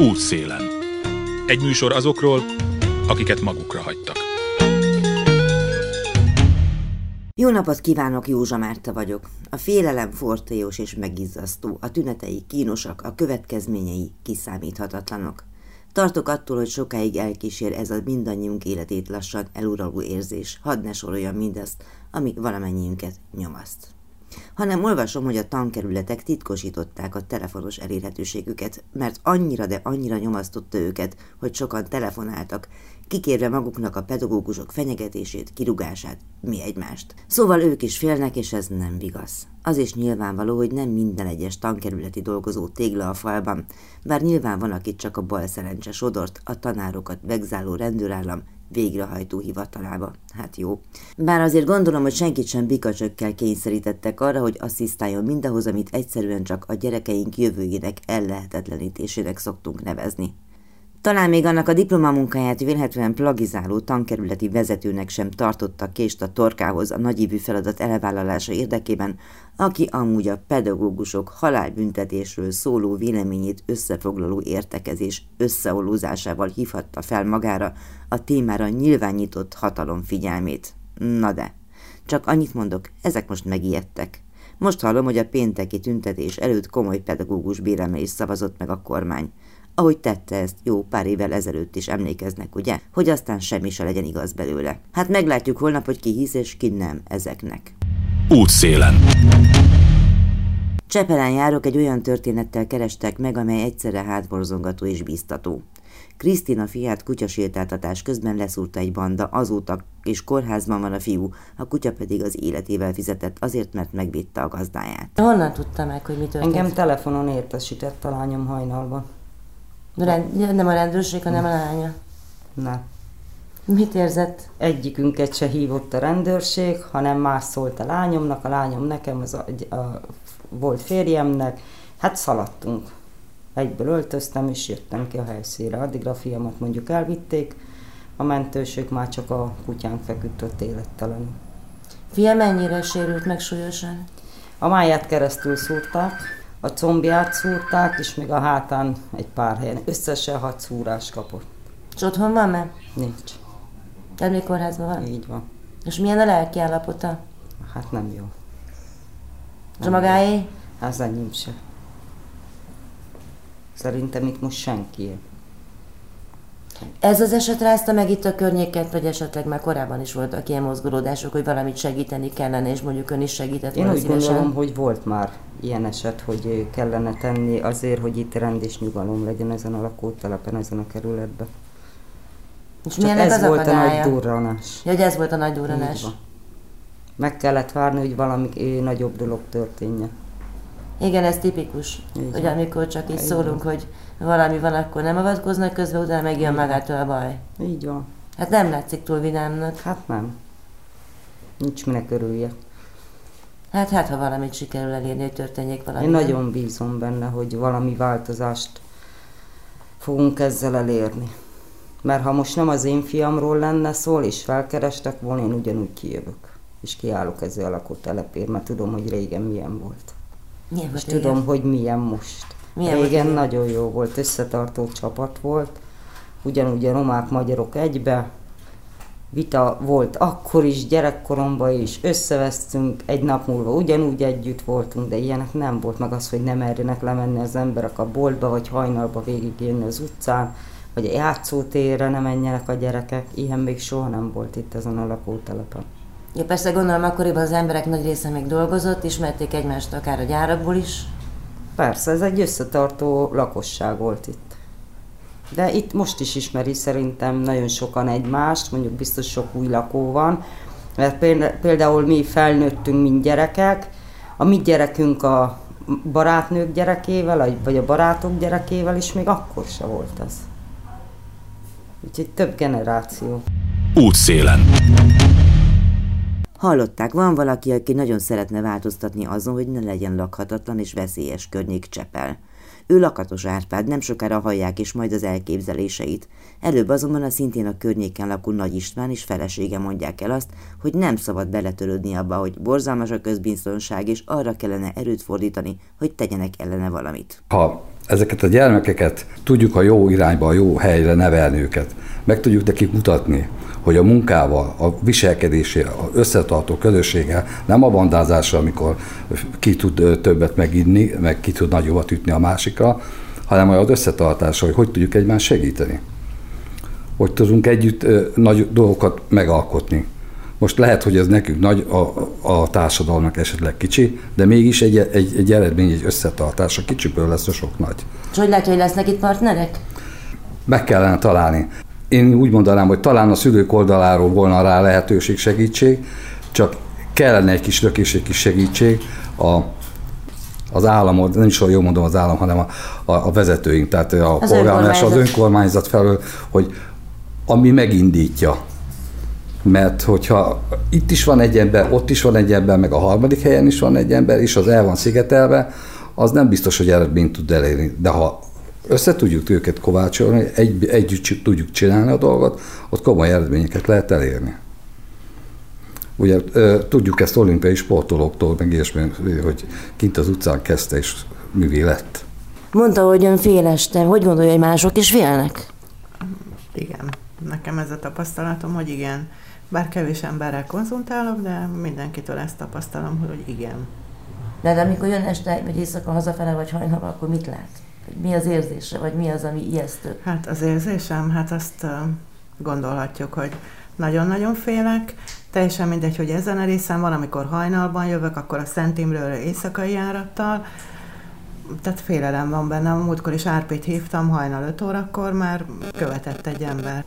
Útszélen. Egy műsor azokról, akiket magukra hagytak. Jó napot kívánok, Józsa Márta vagyok. A félelem fortélyos és megizzasztó, a tünetei kínosak, a következményei kiszámíthatatlanok. Tartok attól, hogy sokáig elkísér ez a mindannyiunk életét lassan eluraló érzés. Hadd ne soroljam mindazt, ami valamennyiünket nyomaszt hanem olvasom, hogy a tankerületek titkosították a telefonos elérhetőségüket, mert annyira, de annyira nyomasztotta őket, hogy sokan telefonáltak, kikérve maguknak a pedagógusok fenyegetését, kirugását, mi egymást. Szóval ők is félnek, és ez nem vigasz. Az is nyilvánvaló, hogy nem minden egyes tankerületi dolgozó tégla a falban, bár nyilván van, akit csak a bal szerencse sodort, a tanárokat vegzáló rendőrállam végrehajtó hivatalába. Hát jó. Bár azért gondolom, hogy senkit sem bikacsökkel kényszerítettek arra, hogy asszisztáljon mindahhoz, amit egyszerűen csak a gyerekeink jövőjének ellehetetlenítésének szoktunk nevezni. Talán még annak a diplomamunkáját vélhetően plagizáló tankerületi vezetőnek sem tartotta kést a torkához a nagyívű feladat elvállalása érdekében, aki amúgy a pedagógusok halálbüntetésről szóló véleményét összefoglaló értekezés összeolózásával hívhatta fel magára a témára nyilvánított hatalom figyelmét. Na de, csak annyit mondok, ezek most megijedtek. Most hallom, hogy a pénteki tüntetés előtt komoly pedagógus béremelés szavazott meg a kormány ahogy tette ezt jó pár évvel ezelőtt is emlékeznek, ugye? Hogy aztán semmi se legyen igaz belőle. Hát meglátjuk holnap, hogy ki hisz és ki nem ezeknek. Útszélen. Csepelen járok egy olyan történettel kerestek meg, amely egyszerre hátborzongató és biztató. Krisztina fiát kutyasétáltatás közben leszúrta egy banda, azóta és kórházban van a fiú, a kutya pedig az életével fizetett azért, mert megvédte a gazdáját. Honnan tudta meg, hogy mit történt? Engem telefonon értesített a lányom hajnalban. Rend, nem a rendőrség, hanem a lánya. Na. Mit érzett? Egyikünket se hívott a rendőrség, hanem más szólt a lányomnak, a lányom nekem, az a, a volt férjemnek. Hát szaladtunk. Egyből öltöztem, és jöttem ki a helyszínre. Addigra a fiamat mondjuk elvitték, a mentősök már csak a kutyánk feküdt ott élettelenül. Fia mennyire sérült meg súlyosan? A máját keresztül szúrták, a combját szúrták, és még a hátán egy pár helyen. Összesen hat szúrás kapott. És otthon van már? Nincs. Emlékkórházban van? Így van. És milyen a lelki állapota? Hát nem jó. És a magáé? Az enyém se. Szerintem itt most senki. Ez az eset rázta meg itt a környéket, vagy esetleg már korábban is voltak ilyen mozgolódások, hogy valamit segíteni kellene, és mondjuk ön is segített Én úgy gondolom, hogy volt már ilyen eset, hogy kellene tenni azért, hogy itt rend és nyugalom legyen ezen a lakótelepen, ezen a kerületben. És Csak ez az volt akadálya? a nagy durranás. Ja, hogy ez volt a nagy durranás. Meg kellett várni, hogy valami nagyobb dolog történjen. Igen, ez tipikus, így hogy amikor csak így, így szólunk, hogy valami van, akkor nem avatkoznak közben, utána megjön magától a baj. Így van. Hát nem látszik túl vidámnak. Hát nem. Nincs minek örüljek. Hát, hát, ha valamit sikerül elérni, hogy történjék valami. Én nagyon bízom benne, hogy valami változást fogunk ezzel elérni. Mert ha most nem az én fiamról lenne szól, és felkerestek volna, én ugyanúgy kijövök. És kiállok ezzel a lakótelepért, mert tudom, hogy régen milyen volt. Milyen és tudom, hogy milyen most. Milyen régen nagyon jó volt, összetartó csapat volt. Ugyanúgy a romák, magyarok egybe, vita volt akkor is, gyerekkoromban is, összevesztünk, egy nap múlva ugyanúgy együtt voltunk, de ilyenek nem volt, meg az, hogy nem merjenek lemenni az emberek a boltba, vagy hajnalba jönni az utcán, vagy a játszótérre ne menjenek a gyerekek, ilyen még soha nem volt itt ezen a lakótelepen. Ja, persze gondolom, akkoriban az emberek nagy része még dolgozott, ismerték egymást akár a gyárakból is. Persze, ez egy összetartó lakosság volt itt. De itt most is ismeri szerintem nagyon sokan egymást, mondjuk biztos sok új lakó van, mert például mi felnőttünk, mint gyerekek, a mi gyerekünk a barátnők gyerekével, vagy a barátok gyerekével is még akkor se volt ez. Úgyhogy több generáció. Útszélen. Hallották, van valaki, aki nagyon szeretne változtatni azon, hogy ne legyen lakhatatlan és veszélyes környék Csepel. Ő lakatos Árpád, nem sokára hallják is majd az elképzeléseit. Előbb azonban a szintén a környéken lakó Nagy István és felesége mondják el azt, hogy nem szabad beletörődni abba, hogy borzalmas a közbiztonság, és arra kellene erőt fordítani, hogy tegyenek ellene valamit. Ha ezeket a gyermekeket tudjuk a jó irányba, a jó helyre nevelni őket. Meg tudjuk nekik mutatni, hogy a munkával, a viselkedésé, a összetartó közösséggel, nem a bandázással, amikor ki tud többet meginni, meg ki tud nagyobbat ütni a másikra, hanem az összetartással, hogy hogy tudjuk egymást segíteni. Hogy tudunk együtt nagy dolgokat megalkotni. Most lehet, hogy ez nekünk nagy, a, a társadalomnak esetleg kicsi, de mégis egy, egy, egy eredmény, egy összetartás. A kicsiből lesz a sok nagy. És hogy lehet, hogy lesznek itt partnerek? Meg kellene találni. Én úgy mondanám, hogy talán a szülők oldaláról volna rá lehetőség, segítség, csak kellene egy kis lökés, egy kis segítség a, az államod, nem is jól mondom az állam, hanem a, a, a vezetőink, tehát a Az polgármester, az önkormányzat felől, hogy ami megindítja. Mert hogyha itt is van egy ember, ott is van egy ember, meg a harmadik helyen is van egy ember, és az el van szigetelve, az nem biztos, hogy eredményt tud elérni. De ha össze tudjuk őket kovácsolni, egy, együtt tudjuk csinálni a dolgot, ott komoly eredményeket lehet elérni. Ugye tudjuk ezt olimpiai sportolóktól, meg ilyesmi, hogy kint az utcán kezdte és művé lett. Mondta, hogy ön fél este. Hogy gondolja, hogy mások is félnek? Igen, nekem ez a tapasztalatom, hogy igen. Bár kevés emberrel konzultálok, de mindenkitől ezt tapasztalom, hogy igen. De, de amikor jön este, vagy éjszaka hazafele, vagy hajnalban, akkor mit lát? Mi az érzése, vagy mi az, ami ijesztő? Hát az érzésem, hát azt gondolhatjuk, hogy nagyon-nagyon félek. Teljesen mindegy, hogy ezen a részen van, amikor hajnalban jövök, akkor a Szent Imrőre éjszakai járattal. Tehát félelem van bennem. Múltkor is Árpét hívtam hajnal 5 órakor, már követett egy ember.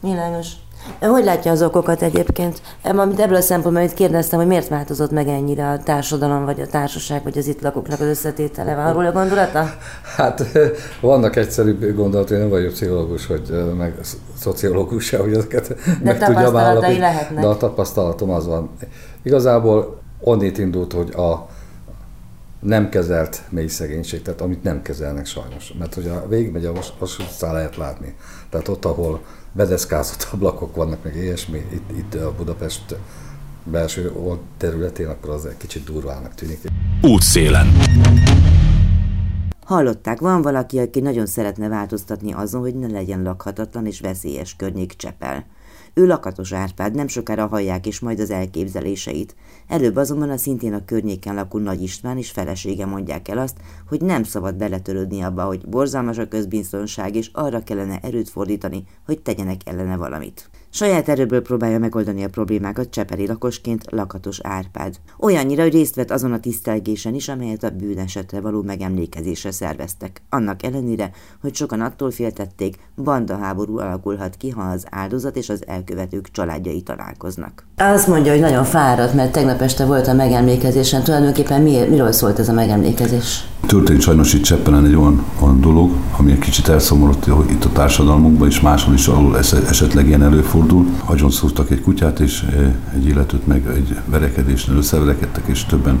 Világos. Hogy látja az okokat egyébként? Amit ebből a szempontból amit kérdeztem, hogy miért változott meg ennyire a társadalom, vagy a társaság, vagy az itt lakóknak az összetétele? Van arról a gondolata? Hát vannak egyszerűbb gondolatok, én nem vagyok pszichológus, hogy meg sz- szociológus se, hogy ezeket meg tudjam állapítani. De a tapasztalatom az van. Igazából onnét indult, hogy a nem kezelt mély szegénység, tehát amit nem kezelnek sajnos. Mert hogy a végigmegy a Vas- Vasút utcán lehet látni. Tehát ott, ahol bedeszkázott ablakok vannak, meg ilyesmi, itt, itt a Budapest belső old- területén, akkor az egy kicsit durvának tűnik. Útszélen. Hallották, van valaki, aki nagyon szeretne változtatni azon, hogy ne legyen lakhatatlan és veszélyes környék Csepel. Ő Lakatos Árpád, nem sokára hallják is majd az elképzeléseit. Előbb azonban a szintén a környéken lakó Nagy István és felesége mondják el azt, hogy nem szabad beletörődni abba, hogy borzalmas a közbiztonság, és arra kellene erőt fordítani, hogy tegyenek ellene valamit. Saját erőből próbálja megoldani a problémákat Csepeli lakosként Lakatos Árpád. Olyannyira, hogy részt vett azon a tisztelgésen is, amelyet a bűnesetre való megemlékezésre szerveztek. Annak ellenére, hogy sokan attól féltették, bandaháború alakulhat ki, ha az áldozat és az elkövetők családjai találkoznak. Azt mondja, hogy nagyon fáradt, mert tegnap este volt a megemlékezésen. Tulajdonképpen mi, miről szólt ez a megemlékezés? Történt sajnos itt Cseppelen egy olyan, olyan dolog, ami egy kicsit elszomorult hogy itt a társadalmunkban és máshol is, es- esetleg ilyen előfordul. Agyon szúrtak egy kutyát, és eh, egy illetőt meg egy verekedésnél összeverekedtek, és többen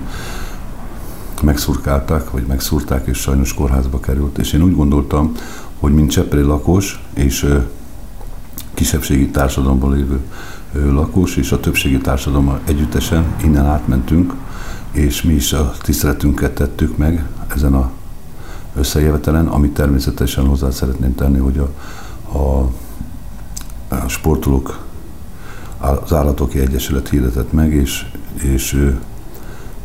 megszurkálták, vagy megszúrták, és sajnos kórházba került. És én úgy gondoltam, hogy mint Cseppeli lakos, és eh, kisebbségi társadalomban lévő ö, lakos, és a többségi társadalommal együttesen innen átmentünk, és mi is a tiszteletünket tettük meg ezen a összejövetelen, amit természetesen hozzá szeretném tenni, hogy a, a, sportolók az állatoki egyesület hirdetett meg, és, és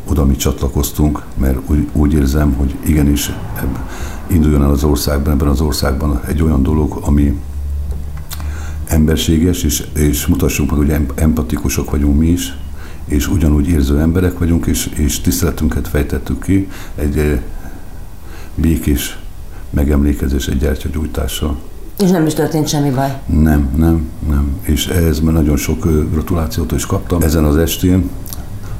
oda mi csatlakoztunk, mert úgy, úgy érzem, hogy igenis ebb, induljon el az országban, ebben az országban egy olyan dolog, ami, emberséges, és, és mutassuk meg, hogy em- empatikusok vagyunk mi is, és ugyanúgy érző emberek vagyunk, és, és tiszteletünket fejtettük ki egy eh, békés megemlékezés egy gyertyagyújtással. És nem is történt semmi baj. Nem, nem, nem. És ehhez már nagyon sok gratulációt is kaptam. Ezen az estén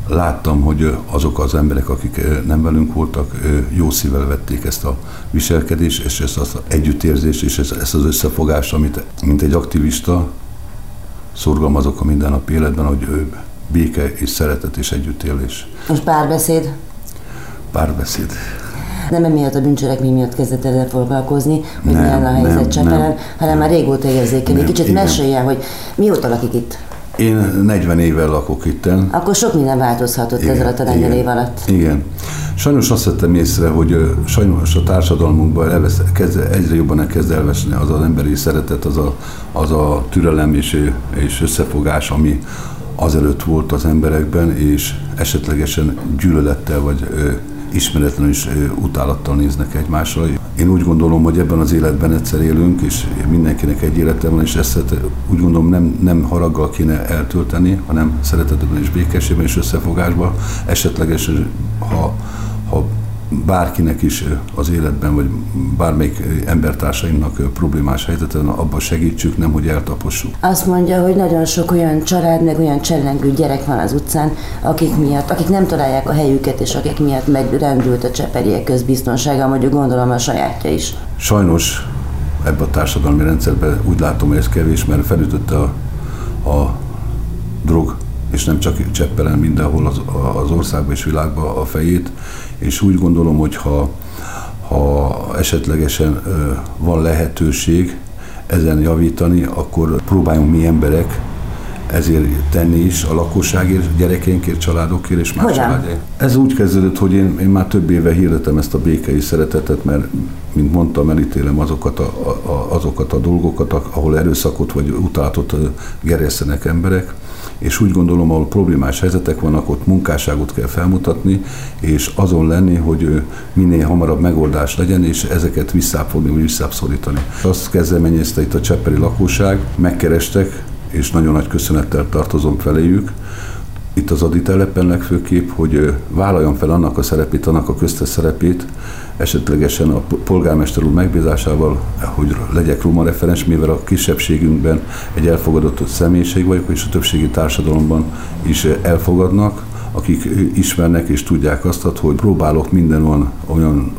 láttam, hogy azok az emberek, akik nem velünk voltak, jó szívvel vették ezt a viselkedést, és ezt az együttérzést, és ezt, az összefogást, amit mint egy aktivista szorgalmazok a mindennapi életben, hogy ö, béke és szeretet és együttélés, És párbeszéd. párbeszéd. Nem emiatt a bűncselekmény miatt kezdett el foglalkozni, hogy Nem, milyen a helyzet nem, Csepelen, nem. hanem már régóta érzékeli. Nem, Kicsit igen. mesélje, hogy mióta lakik itt? Én 40 éve lakok itten. Akkor sok minden változhatott igen, ez alatt a 40 igen, év alatt. Igen. Sajnos azt vettem észre, hogy sajnos a társadalmunkban elvesz, kezd, egyre jobban elkezd elvesni az az emberi szeretet, az a, az a türelem és, és összefogás, ami azelőtt volt az emberekben, és esetlegesen gyűlölettel vagy ismeretlen is utálattal néznek egymásra. Én úgy gondolom, hogy ebben az életben egyszer élünk, és mindenkinek egy élete van, és ezt úgy gondolom nem, nem haraggal kéne eltölteni, hanem szeretetben és békességben és összefogásban. Esetlegesen, ha, ha bárkinek is az életben, vagy bármelyik embertársaimnak problémás helyzeten, abban segítsük, nem hogy eltapossuk. Azt mondja, hogy nagyon sok olyan család, meg olyan csellengő gyerek van az utcán, akik miatt, akik nem találják a helyüket, és akik miatt megrendült a cseperiek közbiztonsága, mondjuk gondolom a sajátja is. Sajnos ebben a társadalmi rendszerben úgy látom, hogy ez kevés, mert felütötte a, a drog és nem csak Cseppelen, mindenhol az, az országban és világban a fejét, és úgy gondolom, hogy ha, ha esetlegesen van lehetőség ezen javítani, akkor próbáljunk mi emberek ezért tenni is a lakosságért, gyerekeinkért, családokért és más családért. Ez úgy kezdődött, hogy én, én már több éve hirdetem ezt a békei szeretetet, mert mint mondtam, elítélem azokat a, a, azokat a dolgokat, ahol erőszakot vagy utálatot gerjesztenek emberek, és úgy gondolom, ahol problémás helyzetek vannak, ott munkásságot kell felmutatni, és azon lenni, hogy minél hamarabb megoldás legyen, és ezeket visszáfogni, vagy visszászorítani. Azt kezdeményezte itt a csepperi lakóság, megkerestek, és nagyon nagy köszönettel tartozom feléjük, itt az Adi telepen legfőképp, hogy vállaljon fel annak a szerepét, annak a köztes szerepét, esetlegesen a polgármester úr megbízásával, hogy legyek Roma referens, mivel a kisebbségünkben egy elfogadott személyiség vagyok, és a többségi társadalomban is elfogadnak, akik ismernek és tudják azt, hogy próbálok minden olyan, olyan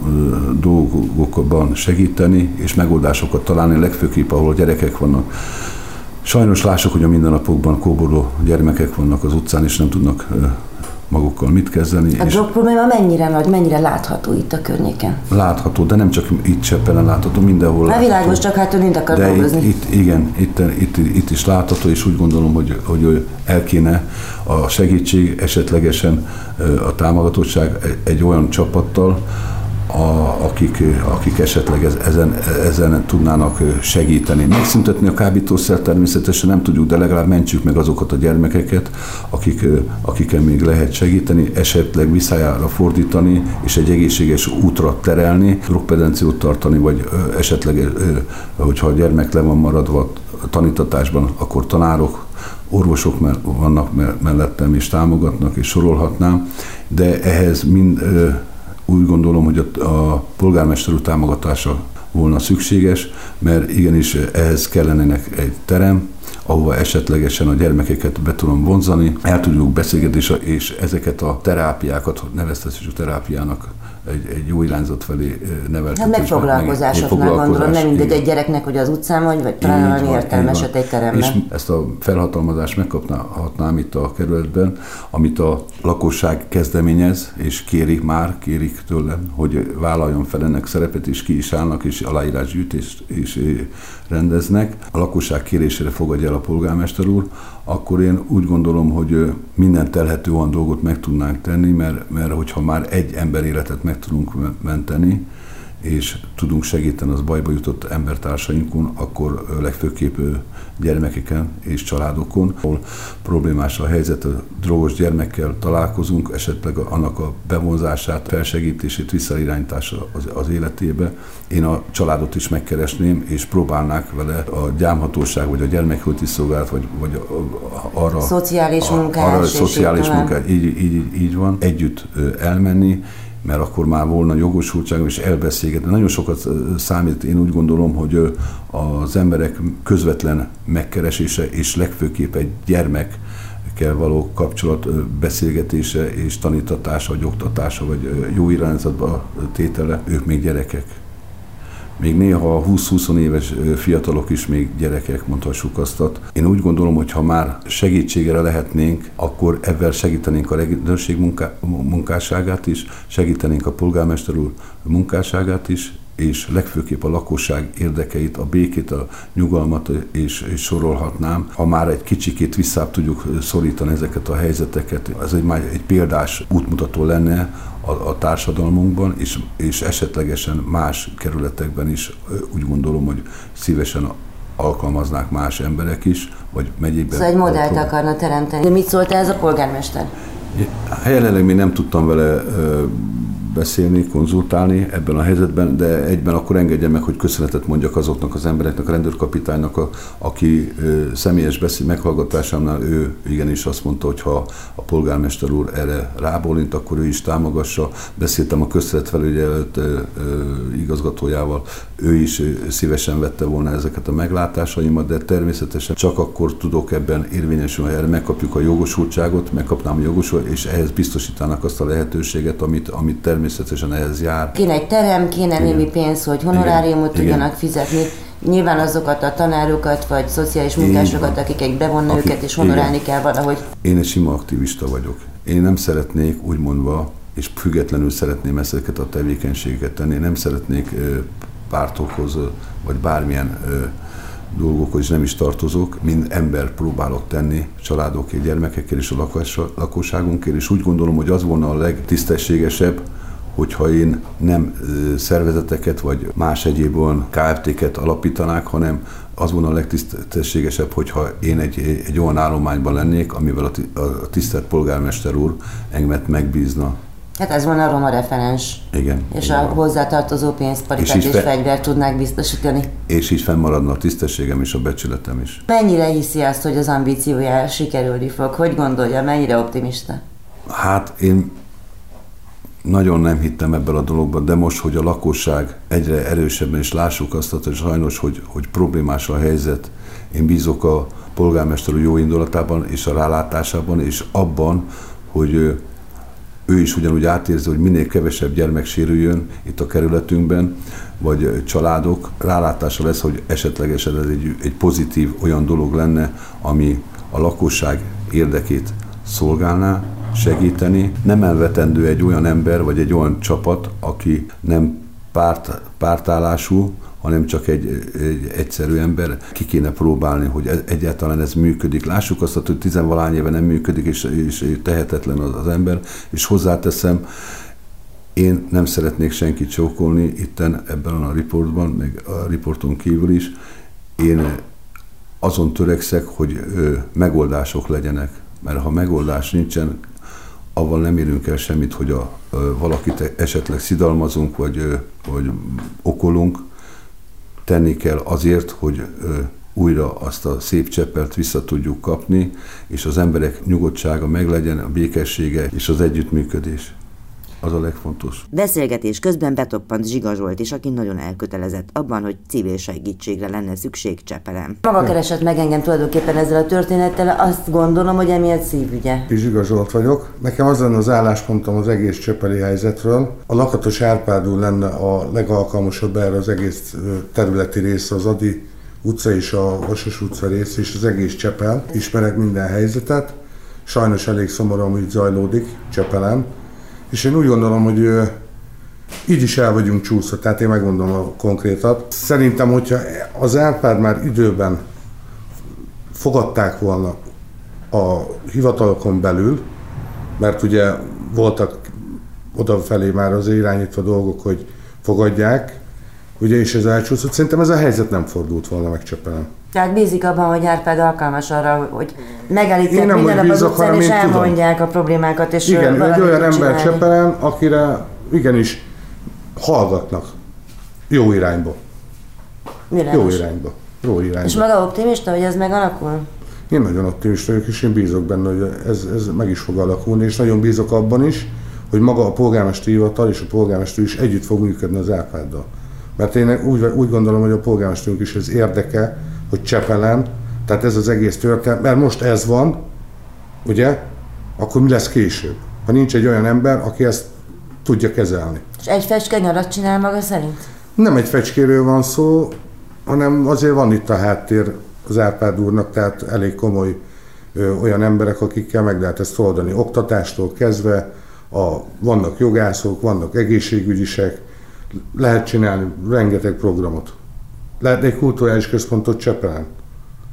dolgokban segíteni, és megoldásokat találni, legfőképp ahol gyerekek vannak. Sajnos lássuk, hogy a mindennapokban kóborló gyermekek vannak az utcán, és nem tudnak magukkal mit kezdeni. A drog probléma mennyire nagy, mennyire látható itt a környéken? Látható, de nem csak itt Cseppelen látható, mindenhol látható. világos, csak hát ön mind akar de Itt, itt, igen, itt, itt, itt, is látható, és úgy gondolom, hogy, hogy el kéne a segítség, esetlegesen a támogatottság egy olyan csapattal, a, akik, akik esetleg ezen, ezen tudnának segíteni. Megszüntetni a kábítószer természetesen nem tudjuk, de legalább mentsük meg azokat a gyermekeket, akik, akiken még lehet segíteni, esetleg visszájára fordítani, és egy egészséges útra terelni, drogpedenciót tartani, vagy esetleg, hogyha a gyermek le van maradva tanítatásban, akkor tanárok, orvosok vannak mellettem, és támogatnak, és sorolhatnám, de ehhez mind úgy gondolom, hogy a, a polgármester úr támogatása volna szükséges, mert igenis ehhez kellene egy terem, ahova esetlegesen a gyermekeket be tudom vonzani, el tudjuk beszélgetni, és ezeket a terápiákat, neveztetésük terápiának egy, egy jó irányzat felé neveltetés. Hát megfoglalkozásoknál gondolom, nem mindegy egy gyereknek, hogy az utcán vagy, vagy talán valami értelmeset egy teremben. És ezt a felhatalmazást megkapnám itt a kerületben, amit a lakosság kezdeményez, és kérik már, kérik tőlem, hogy vállaljon fel ennek szerepet, és ki is állnak, és aláírásgyűjtést is rendeznek. A lakosság kérésére fogadja el a polgármester úr, akkor én úgy gondolom, hogy minden telhető olyan dolgot meg tudnánk tenni, mert, mert hogyha már egy ember életet meg tudunk menteni, és tudunk segíteni az bajba jutott embertársainkon, akkor legfőképp gyermekeken és családokon, ahol problémás a helyzet, a drogos gyermekkel találkozunk, esetleg annak a bevonzását, felsegítését, visszairányítása az, az életébe. Én a családot is megkeresném, és próbálnák vele a gyámhatóság, vagy a gyermekjóti szolgálat, vagy, vagy arra... Szociális munkás. Arra, szociális munkás, így, így, így van, együtt elmenni, mert akkor már volna jogosultságom és elbeszélgetni. Nagyon sokat számít, én úgy gondolom, hogy az emberek közvetlen megkeresése és legfőképp egy gyermek kell való kapcsolat beszélgetése és tanítatása, vagy oktatása, vagy jó irányzatba tétele, ők még gyerekek még néha 20-20 éves fiatalok is még gyerekek, mondhassuk azt. Én úgy gondolom, hogy ha már segítségére lehetnénk, akkor ebben segítenénk a rendőrség munká, munkásságát is, segítenénk a polgármester úr munkásságát is, és legfőképp a lakosság érdekeit, a békét, a nyugalmat, és, és sorolhatnám. Ha már egy kicsikét visszább tudjuk szorítani ezeket a helyzeteket, ez egy, már egy példás útmutató lenne a, a társadalmunkban, és, és esetlegesen más kerületekben is úgy gondolom, hogy szívesen alkalmaznák más emberek is, vagy megyében. Szóval egy modellt akarna teremteni. De mit szólt ez a polgármester? Jelenleg még nem tudtam vele beszélni, konzultálni ebben a helyzetben, de egyben akkor engedje meg, hogy köszönetet mondjak azoknak az embereknek, a rendőrkapitánynak, a, aki ö, személyes beszél meghallgatásánál ő igenis azt mondta, hogy ha a polgármester úr erre rábólint, akkor ő is támogassa. Beszéltem a közszeretfelügyelet igazgatójával, ő is szívesen vette volna ezeket a meglátásaimat, de természetesen csak akkor tudok ebben érvényesülni, erre megkapjuk a jogosultságot, megkapnám a jogosultságot, és ehhez biztosítanak azt a lehetőséget, amit, amit természetesen ehhez jár. Kéne egy terem, kéne Igen. némi pénz, hogy honoráriumot Igen. tudjanak Igen. fizetni. Nyilván azokat a tanárokat, vagy szociális munkásokat, akik bevonna Aki, őket, és honorálni igen. kell valahogy. Én egy sima aktivista vagyok. Én nem szeretnék, úgy mondva, és függetlenül szeretném ezeket a tevékenységeket tenni. Nem szeretnék pártokhoz, vagy bármilyen dolgokhoz is nem is tartozok, mind ember próbálok tenni családokért, gyermekekkel és a lakosságunkért, és úgy gondolom, hogy az volna a legtisztességesebb, hogyha én nem szervezeteket vagy más egyéb olyan KFT-ket alapítanák, hanem az volna a legtisztességesebb, hogyha én egy, egy olyan állományban lennék, amivel a tisztelt polgármester úr engemet megbízna. Hát ez volna a roma referens. Igen. És a van. hozzátartozó pénzparitát és, és fe... fegyvert tudnák biztosítani. És így fennmaradna a tisztességem és a becsületem is. Mennyire hiszi azt, hogy az ambíciója sikerülni fog? Hogy gondolja, mennyire optimista? Hát én nagyon nem hittem ebből a dologban, de most, hogy a lakosság egyre erősebben is lássuk azt, hogy sajnos, hogy, hogy problémás a helyzet, én bízok a polgármester jó indulatában és a rálátásában, és abban, hogy ő is ugyanúgy átérzi, hogy minél kevesebb gyermek sérüljön itt a kerületünkben, vagy családok, rálátása lesz, hogy esetlegesen ez egy, egy pozitív olyan dolog lenne, ami a lakosság érdekét szolgálná, segíteni. Nem elvetendő egy olyan ember, vagy egy olyan csapat, aki nem párt, pártállású, hanem csak egy, egy egyszerű ember. Ki kéne próbálni, hogy e- egyáltalán ez működik. Lássuk azt, hogy tizenvalány éve nem működik, és, és tehetetlen az, az ember, és hozzáteszem, én nem szeretnék senkit csókolni itten ebben a riportban, meg a riporton kívül is. Én azon törekszek, hogy megoldások legyenek, mert ha megoldás nincsen, avval nem érünk el semmit, hogy a, valakit esetleg szidalmazunk, vagy, vagy okolunk, tenni kell azért, hogy újra azt a szép cseppelt vissza tudjuk kapni, és az emberek nyugodtsága meglegyen, a békessége és az együttműködés az a legfontos. Beszélgetés közben betoppant Zsiga Zsolt is, aki nagyon elkötelezett abban, hogy civil segítségre lenne szükség Csepelem. Maga keresett meg engem tulajdonképpen ezzel a történettel, azt gondolom, hogy emiatt szívügye. Zsiga Zsolt vagyok. Nekem az lenne az álláspontom az egész Csepeli helyzetről. A lakatos Árpádú lenne a legalkalmasabb erre az egész területi része, az Adi utca és a Vasas utca rész és az egész Csepel. Ismerek minden helyzetet. Sajnos elég szomorú, hogy zajlódik Csepelen és én úgy gondolom, hogy így is el vagyunk csúszva, tehát én megmondom a konkrétat. Szerintem, hogyha az Árpád már időben fogadták volna a hivatalokon belül, mert ugye voltak odafelé már az irányítva dolgok, hogy fogadják, ugye, és ez elcsúszott. Szerintem ez a helyzet nem fordult volna meg Csepelen. Tehát bízik abban, hogy Árpád alkalmas arra, hogy megállítják minden nap az utcán, és elmondják tudom. a problémákat. És Igen, egy olyan ember Csepelen, akire igenis hallgatnak. Jó irányba. Világos. Jó irányba. Jó irányba. És maga optimista, hogy ez megalakul? Én nagyon optimista vagyok, és én bízok benne, hogy ez, ez meg is fog alakulni, és nagyon bízok abban is, hogy maga a polgármesteri hivatal és a polgármester is együtt fog működni az Árpáddal. Mert én úgy, úgy gondolom, hogy a polgármesterünk is ez érdeke, hogy Csepelen, tehát ez az egész történet, mert most ez van, ugye, akkor mi lesz később? Ha nincs egy olyan ember, aki ezt tudja kezelni. És egy fecske nyarat csinál maga szerint? Nem egy fecskéről van szó, hanem azért van itt a háttér az Árpád úrnak, tehát elég komoly ö, olyan emberek, akikkel meg lehet ezt oldani. Oktatástól kezdve, a, vannak jogászok, vannak egészségügyisek, lehet csinálni rengeteg programot. Lehetne egy kulturális központot Csepelen,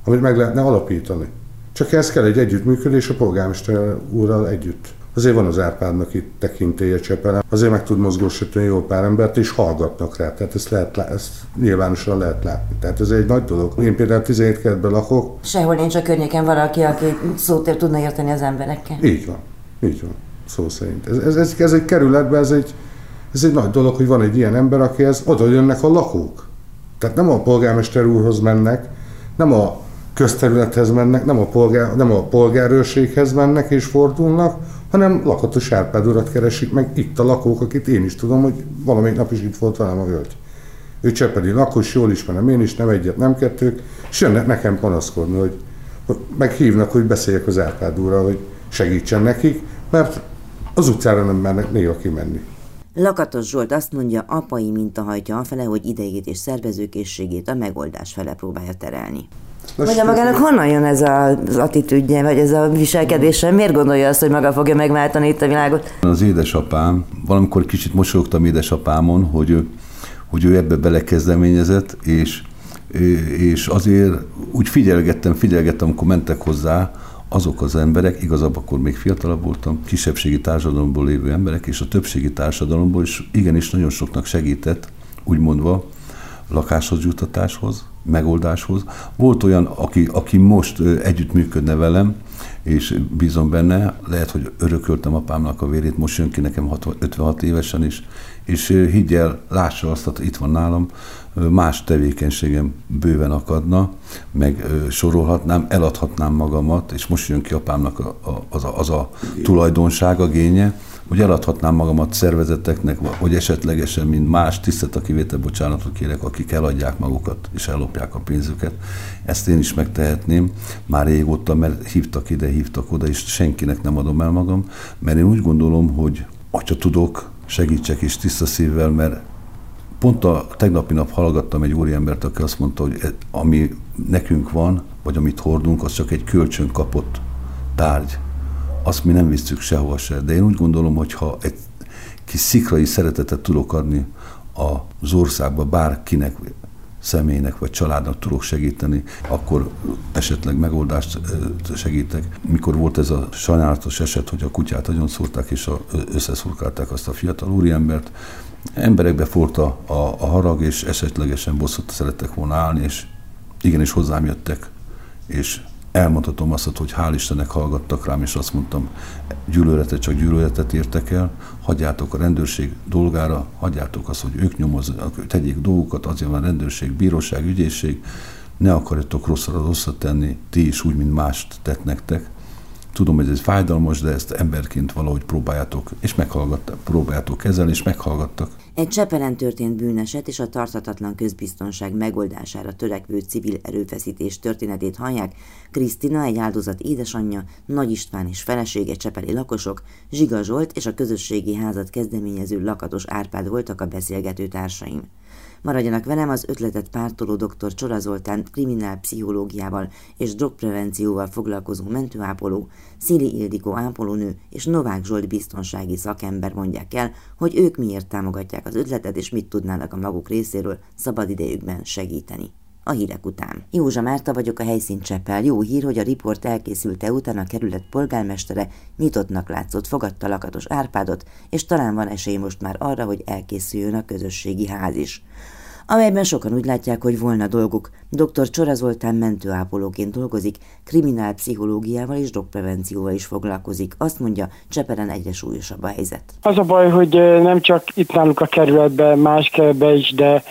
amit meg lehetne alapítani. Csak ez kell egy együttműködés a polgármester úrral együtt. Azért van az Árpádnak itt tekintélye Csepelen, azért meg tud mozgósítani jó pár embert, és hallgatnak rá. Tehát ezt, lehet, ezt nyilvánosan lehet látni. Tehát ez egy nagy dolog. Én például 17 kertben lakok. Sehol nincs a környéken valaki, aki szót tudna érteni az emberekkel. Így van. Így van. Szó szerint. Ez, ez, ez, ez egy kerületben, ez egy, ez egy nagy dolog, hogy van egy ilyen ember, akihez oda jönnek a lakók. Tehát nem a polgármester úrhoz mennek, nem a közterülethez mennek, nem a, polgár, nem a polgárőrséghez mennek és fordulnak, hanem lakatos Árpád urat keresik meg itt a lakók, akit én is tudom, hogy valamelyik nap is itt volt velem a hölgy. Ő Csepedi lakos, jól ismerem én is, nem egyet, nem kettők, és jönnek nekem panaszkodni, hogy, hogy meghívnak, hogy beszéljek az Árpád úrral, hogy segítsen nekik, mert az utcára nem mernek néha kimenni. Lakatos Zsolt azt mondja, apai minta hajtja afele, hogy idejét és szervezőkészségét a megoldás fele próbálja terelni. Mondja magának, honnan jön ez az attitűdje, vagy ez a viselkedése? Miért gondolja azt, hogy maga fogja megváltani itt a világot? Az édesapám, valamikor kicsit mosolyogtam édesapámon, hogy ő, hogy ő ebbe belekezdeményezett, és, és azért úgy figyelgettem, figyelgettem, amikor mentek hozzá, azok az emberek, igazából akkor még fiatalabb voltam, kisebbségi társadalomból lévő emberek, és a többségi társadalomból is igenis nagyon soknak segített, úgy mondva, lakáshoz jutatáshoz, megoldáshoz. Volt olyan, aki, aki most együttműködne velem, és bízom benne, lehet, hogy örököltem apámnak a vérét, most jön ki nekem 56 évesen is, és higgyel, lássa azt, hogy itt van nálam, más tevékenységem bőven akadna, meg sorolhatnám, eladhatnám magamat, és most jön ki apámnak a, a, az, a, az a tulajdonság, a génye, hogy eladhatnám magamat szervezeteknek, vagy esetlegesen, mint más tisztelt a kivétel bocsánatot kérek, akik eladják magukat és ellopják a pénzüket. Ezt én is megtehetném már régóta, mert hívtak ide, hívtak oda, és senkinek nem adom el magam, mert én úgy gondolom, hogy ha tudok, segítsek is tiszta szívvel, mert pont a tegnapi nap hallgattam egy úriembert, aki azt mondta, hogy e- ami nekünk van, vagy amit hordunk, az csak egy kölcsön kapott tárgy azt mi nem visszük sehova se. De én úgy gondolom, hogy ha egy kis szikrai szeretetet tudok adni az országba bárkinek, személynek vagy családnak tudok segíteni, akkor esetleg megoldást segítek. Mikor volt ez a sajnálatos eset, hogy a kutyát nagyon szúrták és összeszurkálták azt a fiatal úriembert, emberekbe fort a, a, a harag, és esetlegesen bosszút szerettek volna állni, és igenis hozzám jöttek, és elmondhatom azt, hogy hál' Istennek hallgattak rám, és azt mondtam, gyűlöletet csak gyűlöletet értek el, hagyjátok a rendőrség dolgára, hagyjátok azt, hogy ők nyomozzanak, tegyék dolgokat, azért van rendőrség, bíróság, ügyészség, ne akarjatok rosszra rosszat tenni, ti is úgy, mint mást tett nektek. Tudom, hogy ez fájdalmas, de ezt emberként valahogy próbáljátok, és meghallgattak, próbáljátok kezelni, és meghallgattak. Egy Csepelen történt bűneset és a tartatatlan közbiztonság megoldására törekvő civil erőfeszítés történetét hallják. Krisztina, egy áldozat édesanyja, Nagy István és felesége csepeli lakosok, Zsiga Zsolt és a közösségi házat kezdeményező Lakatos Árpád voltak a beszélgető társaim. Maradjanak velem az ötletet pártoló dr. Csora Zoltán kriminálpszichológiával és drogprevencióval foglalkozó mentőápoló, Szili Ildikó ápolónő és Novák Zsolt biztonsági szakember mondják el, hogy ők miért támogatják az ötletet és mit tudnának a maguk részéről szabadidejükben segíteni a hírek után. Józsa Márta vagyok a helyszín Csepel. Jó hír, hogy a riport elkészülte után a kerület polgármestere nyitottnak látszott fogadta Lakatos Árpádot, és talán van esély most már arra, hogy elkészüljön a közösségi ház is amelyben sokan úgy látják, hogy volna dolguk. Dr. Csora Zoltán mentőápolóként dolgozik, kriminálpszichológiával és drogprevencióval is foglalkozik. Azt mondja, Csepelen egyre súlyosabb a helyzet. Az a baj, hogy nem csak itt náluk a kerületben, más kerületben is, de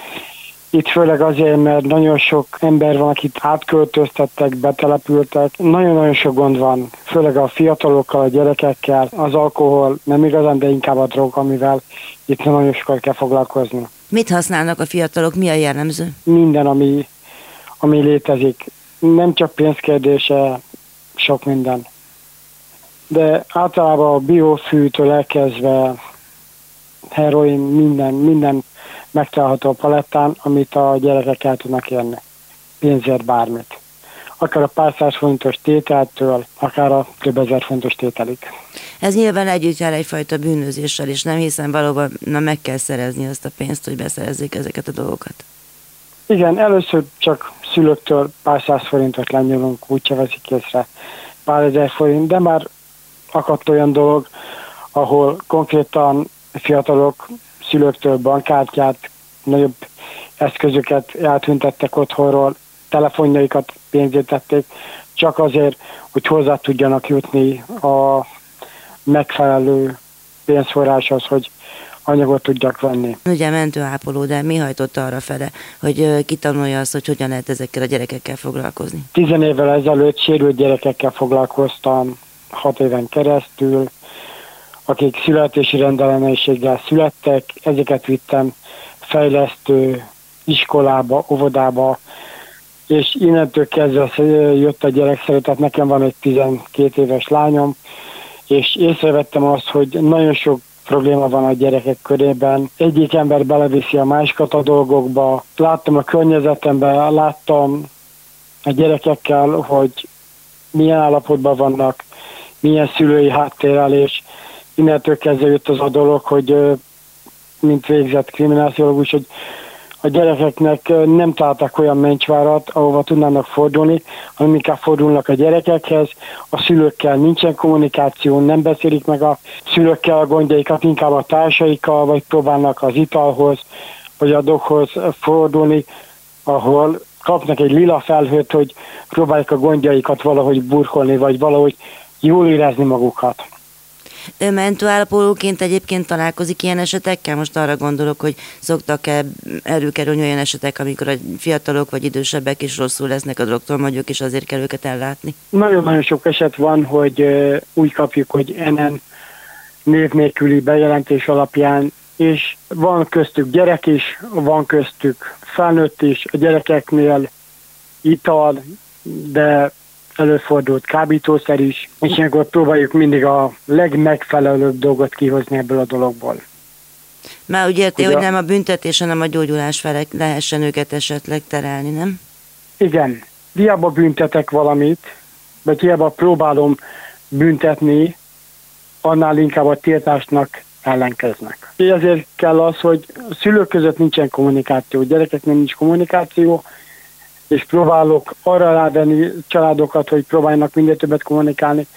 itt főleg azért, mert nagyon sok ember van, akit átköltöztettek, betelepültek. Nagyon-nagyon sok gond van, főleg a fiatalokkal, a gyerekekkel. Az alkohol nem igazán, de inkább a drog, amivel itt nagyon sokat kell foglalkozni. Mit használnak a fiatalok, mi a jellemző? Minden, ami, ami létezik. Nem csak pénzkérdése, sok minden. De általában a biofűtől elkezdve heroin, minden, minden megtalálható a palettán, amit a gyerekek el tudnak érni. Pénzért bármit. Akár a pár száz fontos tételtől, akár a több ezer fontos tételig. Ez nyilván együtt jár egyfajta bűnözéssel is, nem hiszen valóban na, meg kell szerezni azt a pénzt, hogy beszerezzék ezeket a dolgokat. Igen, először csak szülőktől pár száz forintot lenyúlunk, úgyse veszik észre pár ezer forint, de már akadt olyan dolog, ahol konkrétan fiatalok szülőktől bankkártyát, nagyobb eszközöket eltüntettek otthonról, telefonjaikat pénzét tették, csak azért, hogy hozzá tudjanak jutni a megfelelő pénzforráshoz, hogy anyagot tudjak venni. Ugye mentőápoló, de mi hajtott arra fele, hogy kitanulja azt, hogy hogyan lehet ezekkel a gyerekekkel foglalkozni? Tizen évvel ezelőtt sérült gyerekekkel foglalkoztam hat éven keresztül, akik születési rendellenességgel születtek, ezeket vittem fejlesztő iskolába, óvodába, és innentől kezdve jött a gyerek szeretet, nekem van egy 12 éves lányom, és észrevettem azt, hogy nagyon sok probléma van a gyerekek körében. Egyik ember beleviszi a másikat a dolgokba. Láttam a környezetemben, láttam a gyerekekkel, hogy milyen állapotban vannak, milyen szülői háttérrel, és innentől kezdve jött az a dolog, hogy mint végzett krimináciológus, hogy a gyerekeknek nem találtak olyan mencsvárat, ahova tudnának fordulni, hanem inkább fordulnak a gyerekekhez, a szülőkkel nincsen kommunikáció, nem beszélik meg a szülőkkel a gondjaikat, inkább a társaikkal, vagy próbálnak az italhoz, vagy a doghoz fordulni, ahol kapnak egy lila felhőt, hogy próbálják a gondjaikat valahogy burkolni, vagy valahogy jól érezni magukat. Ő mentőállapolóként egyébként találkozik ilyen esetekkel? Most arra gondolok, hogy szoktak-e előkerülni olyan esetek, amikor a fiatalok vagy idősebbek is rosszul lesznek a drogtolmagyok, és azért kell őket ellátni? Nagyon-nagyon sok eset van, hogy úgy kapjuk, hogy enen név nélküli bejelentés alapján és van köztük gyerek is, van köztük felnőtt is, a gyerekeknél ital, de előfordult kábítószer is, és ilyenkor próbáljuk mindig a legmegfelelőbb dolgot kihozni ebből a dologból. Már úgy érti, hogy nem a büntetés, hanem a gyógyulás felé lehessen őket esetleg terelni, nem? Igen. Hiába büntetek valamit, vagy hiába próbálom büntetni, annál inkább a tiltásnak ellenkeznek. Ezért kell az, hogy a szülők között nincsen kommunikáció, gyerekeknek nincs kommunikáció, és próbálok arra rávenni családokat, hogy próbáljanak minél többet kommunikálni,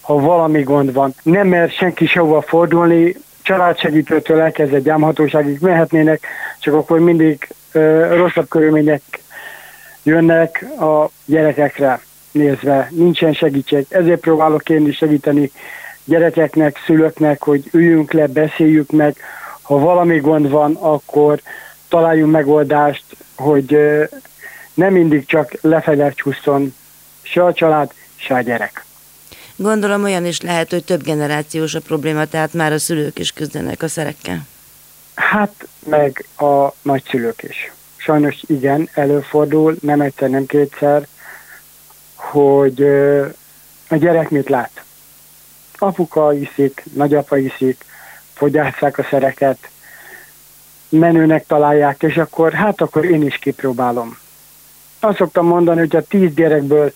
ha valami gond van. Nem mer senki sehova fordulni, családsegítőtől elkezdett gyámhatóságig mehetnének, csak akkor mindig ö, rosszabb körülmények jönnek a gyerekekre nézve. Nincsen segítség. Ezért próbálok én is segíteni gyerekeknek, szülőknek, hogy üljünk le, beszéljük meg. Ha valami gond van, akkor találjunk megoldást, hogy nem mindig csak lefelé csúszson se a család, se a gyerek. Gondolom olyan is lehet, hogy több generációs a probléma, tehát már a szülők is küzdenek a szerekkel. Hát, meg a nagyszülők is. Sajnos igen, előfordul, nem egyszer, nem kétszer, hogy a gyerek mit lát. Apuka iszik, nagyapa iszik, fogyásszák a szereket, menőnek találják, és akkor hát akkor én is kipróbálom azt szoktam mondani, hogy a tíz gyerekből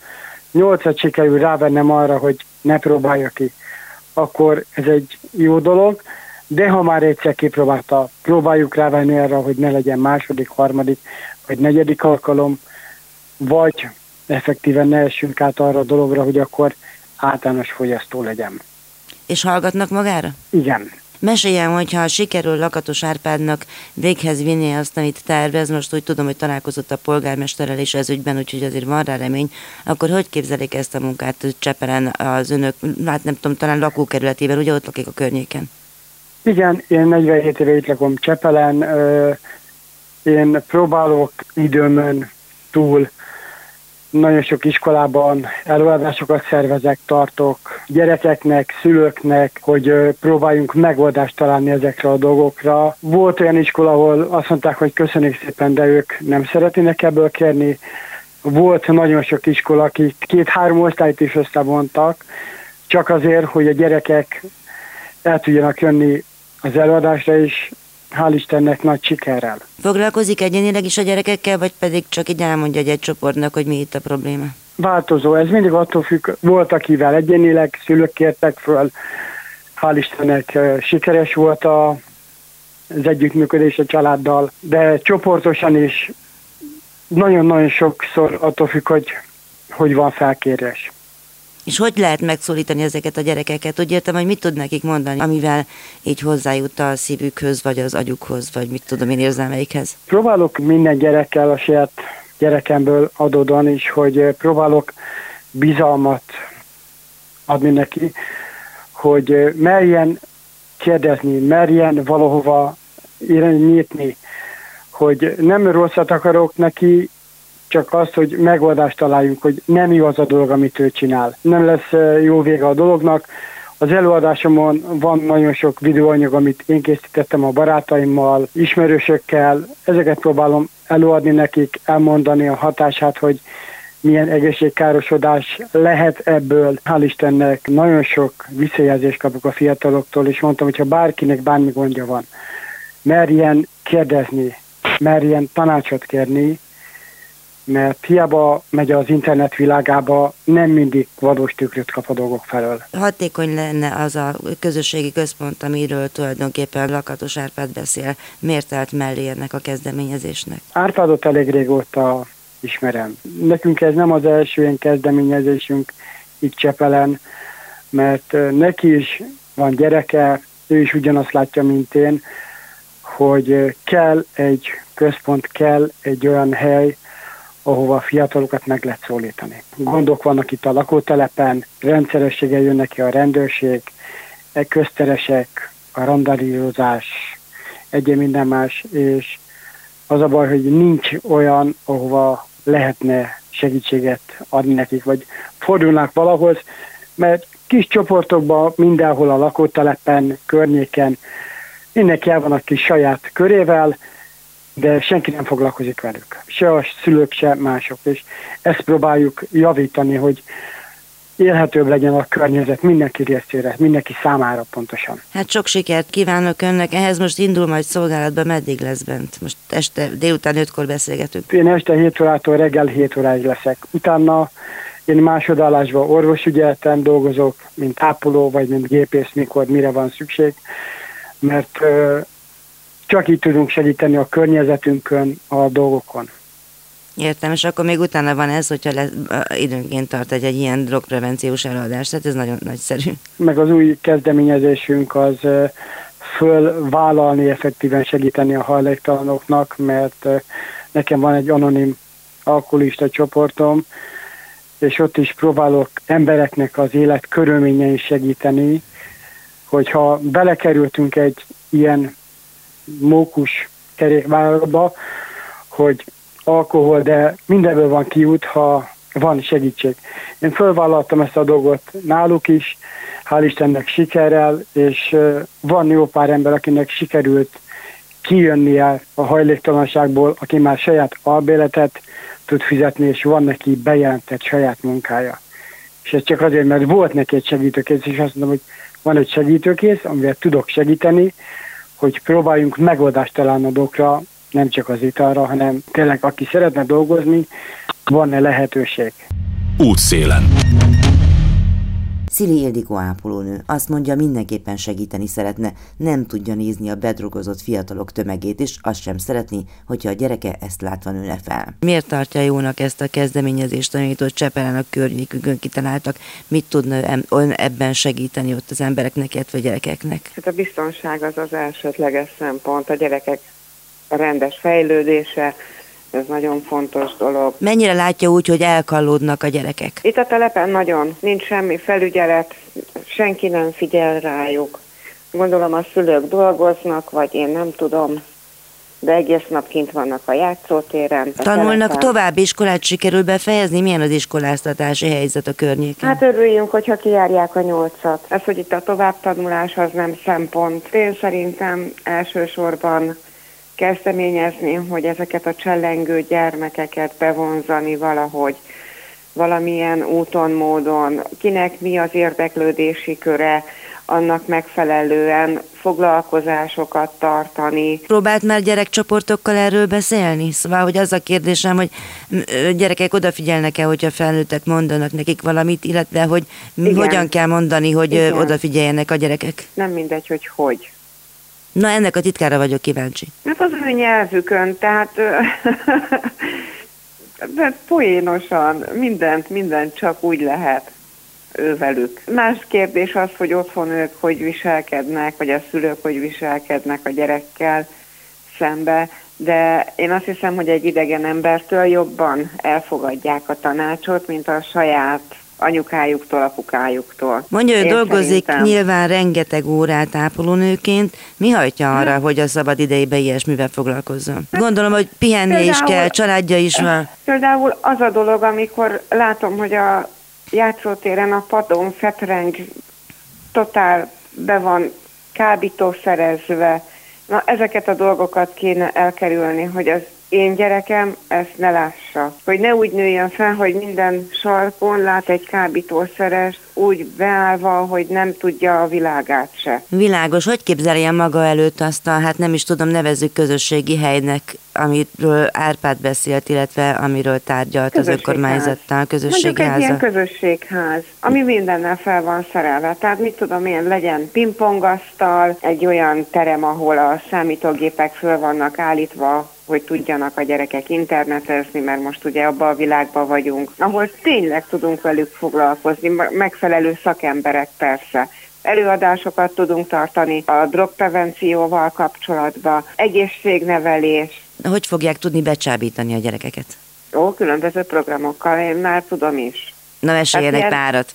nyolcat sikerül rávennem arra, hogy ne próbálja ki, akkor ez egy jó dolog, de ha már egyszer kipróbálta, próbáljuk rávenni arra, hogy ne legyen második, harmadik vagy negyedik alkalom, vagy effektíven ne essünk át arra a dologra, hogy akkor általános fogyasztó legyen. És hallgatnak magára? Igen. Meséljem, hogyha sikerül Lakatos Árpádnak véghez vinni azt, amit tervez, most úgy tudom, hogy találkozott a polgármesterrel is ez ügyben, úgyhogy azért van rá remény, akkor hogy képzelik ezt a munkát Csepelen az önök, hát nem tudom, talán lakókerületében, ugye ott lakik a környéken? Igen, én 47 éve itt lakom Csepelen, én próbálok időmön túl nagyon sok iskolában előadásokat szervezek, tartok gyerekeknek, szülőknek, hogy próbáljunk megoldást találni ezekre a dolgokra. Volt olyan iskola, ahol azt mondták, hogy köszönjük szépen, de ők nem szeretnének ebből kérni. Volt nagyon sok iskola, akik két-három osztályt is összevontak, csak azért, hogy a gyerekek el tudjanak jönni az előadásra, és hál' Istennek nagy sikerrel. Foglalkozik egyénileg is a gyerekekkel, vagy pedig csak így elmondja egy, egy csoportnak, hogy mi itt a probléma? változó, ez mindig attól függ, volt akivel egyénileg szülők kértek föl, hál' Istennek sikeres volt a, az együttműködés a családdal, de csoportosan is nagyon-nagyon sokszor attól függ, hogy hogy van felkérés. És hogy lehet megszólítani ezeket a gyerekeket? Úgy értem, hogy mit tud nekik mondani, amivel így hozzájut a szívükhöz, vagy az agyukhoz, vagy mit tudom én érzelmeikhez? Próbálok minden gyerekkel a saját gyerekemből adódóan is, hogy próbálok bizalmat adni neki, hogy merjen kérdezni, merjen valahova nyitni, hogy nem rosszat akarok neki, csak azt, hogy megoldást találjunk, hogy nem jó az a dolog, amit ő csinál. Nem lesz jó vége a dolognak. Az előadásomon van nagyon sok videóanyag, amit én készítettem a barátaimmal, ismerősökkel. Ezeket próbálom előadni nekik, elmondani a hatását, hogy milyen egészségkárosodás lehet ebből. Hál' Istennek nagyon sok visszajelzést kapok a fiataloktól, és mondtam, hogy ha bárkinek bármi gondja van, merjen kérdezni, merjen tanácsot kérni, mert hiába megy az internet világába, nem mindig valós tükröt kap a dolgok felől. Hatékony lenne az a közösségi központ, amiről tulajdonképpen Lakatos Árpád beszél. Miért állt mellé ennek a kezdeményezésnek? Árpádot elég régóta ismerem. Nekünk ez nem az első ilyen kezdeményezésünk itt Csepelen, mert neki is van gyereke, ő is ugyanazt látja, mint én, hogy kell egy központ, kell egy olyan hely, ahova a fiatalokat meg lehet szólítani. Gondok vannak itt a lakótelepen, rendszerességgel jönnek ki a rendőrség, e közteresek, a randalírozás, egyéb minden más, és az a baj, hogy nincs olyan, ahova lehetne segítséget adni nekik, vagy fordulnak valahoz, mert kis csoportokban mindenhol a lakótelepen, környéken mindenki el van a kis saját körével, de senki nem foglalkozik velük. Se a szülők, se mások. És ezt próbáljuk javítani, hogy élhetőbb legyen a környezet mindenki részére, mindenki számára pontosan. Hát sok sikert kívánok önnek, ehhez most indul majd szolgálatba, meddig lesz bent? Most este, délután ötkor beszélgetünk. Én este 7 órától reggel 7 óráig leszek. Utána én másodállásban orvosügyeleten dolgozok, mint ápoló, vagy mint gépész, mikor, mire van szükség, mert csak így tudunk segíteni a környezetünkön, a dolgokon. Értem, és akkor még utána van ez, hogyha lesz, időnként tart egy, egy ilyen drogprevenciós előadás, tehát ez nagyon nagyszerű. Meg az új kezdeményezésünk az fölvállalni, effektíven segíteni a hajléktalanoknak, mert nekem van egy anonim alkoholista csoportom, és ott is próbálok embereknek az élet körülményein segíteni, hogyha belekerültünk egy ilyen mókus kerékvállalatba, hogy alkohol, de mindenből van kiút, ha van segítség. Én fölvállaltam ezt a dolgot náluk is, hál' Istennek sikerrel, és van jó pár ember, akinek sikerült kijönnie a hajléktalanságból, aki már saját albéletet tud fizetni, és van neki bejelentett saját munkája. És ez csak azért, mert volt neki egy segítőkész, és azt mondom, hogy van egy segítőkész, amivel tudok segíteni, hogy próbáljunk megoldást találni a dolgokra, nem csak az italra, hanem tényleg aki szeretne dolgozni, van-e lehetőség. Útszélen. Szili Ildikó ápolónő azt mondja, mindenképpen segíteni szeretne, nem tudja nézni a bedrogozott fiatalok tömegét, és azt sem szeretni, hogyha a gyereke ezt látva nőne fel. Miért tartja jónak ezt a kezdeményezést, amit ott Csepelen a környékükön kitaláltak? Mit tudna ön ebben segíteni ott az embereknek, illetve a gyerekeknek? Hát a biztonság az az elsődleges szempont, a gyerekek rendes fejlődése, ez nagyon fontos dolog. Mennyire látja úgy, hogy elkallódnak a gyerekek? Itt a telepen nagyon, nincs semmi felügyelet, senki nem figyel rájuk. Gondolom a szülők dolgoznak, vagy én nem tudom, de egész nap kint vannak a játszótéren. A Tanulnak telepen. tovább, iskolát sikerül befejezni? Milyen az iskoláztatási helyzet a környéken? Hát örüljünk, hogyha kijárják a nyolcat. Ez, hogy itt a továbbtanulás, az nem szempont. Én szerintem elsősorban kezdeményezni, hogy ezeket a csellengő gyermekeket bevonzani valahogy, valamilyen úton, módon, kinek mi az érdeklődési köre, annak megfelelően foglalkozásokat tartani. Próbált már gyerekcsoportokkal erről beszélni? Szóval, hogy az a kérdésem, hogy gyerekek odafigyelnek-e, hogyha felnőttek mondanak nekik valamit, illetve hogy Igen. hogyan kell mondani, hogy Igen. odafigyeljenek a gyerekek? Nem mindegy, hogy hogy. Na, ennek a titkára vagyok kíváncsi. Hát az ő nyelvükön, tehát de poénosan, mindent, mindent csak úgy lehet ővelük. Más kérdés az, hogy otthon ők hogy viselkednek, vagy a szülők hogy viselkednek a gyerekkel szembe, de én azt hiszem, hogy egy idegen embertől jobban elfogadják a tanácsot, mint a saját anyukájuktól, apukájuktól. Mondja, hogy dolgozik szerintem... nyilván rengeteg órát ápolónőként. Mi hajtja arra, hogy a szabad idejében ilyesmivel foglalkozzon? Gondolom, hogy pihennie például, is kell, családja is van. Például az a dolog, amikor látom, hogy a játszótéren a padon fetreng, totál be van kábítószerezve. Na, ezeket a dolgokat kéne elkerülni, hogy az én gyerekem ezt ne lássa. Hogy ne úgy nőjön fel, hogy minden sarkon lát egy kábítószerest úgy beállva, hogy nem tudja a világát se. Világos, hogy képzelje maga előtt azt a, hát nem is tudom, nevezzük közösségi helynek, amiről Árpád beszélt, illetve amiről tárgyalt az önkormányzattal, közösségház. Mondjuk egy ilyen közösségház, ami mindennel fel van szerelve. Tehát mit tudom én, legyen pingpongasztal, egy olyan terem, ahol a számítógépek föl vannak állítva, hogy tudjanak a gyerekek internetezni, mert most ugye abban a világban vagyunk, ahol tényleg tudunk velük foglalkozni, megfelelő szakemberek persze. Előadásokat tudunk tartani a drogprevencióval kapcsolatban, egészségnevelés. Hogy fogják tudni becsábítani a gyerekeket? Ó, különböző programokkal, én már tudom is. Na, meséljen hát egy párat.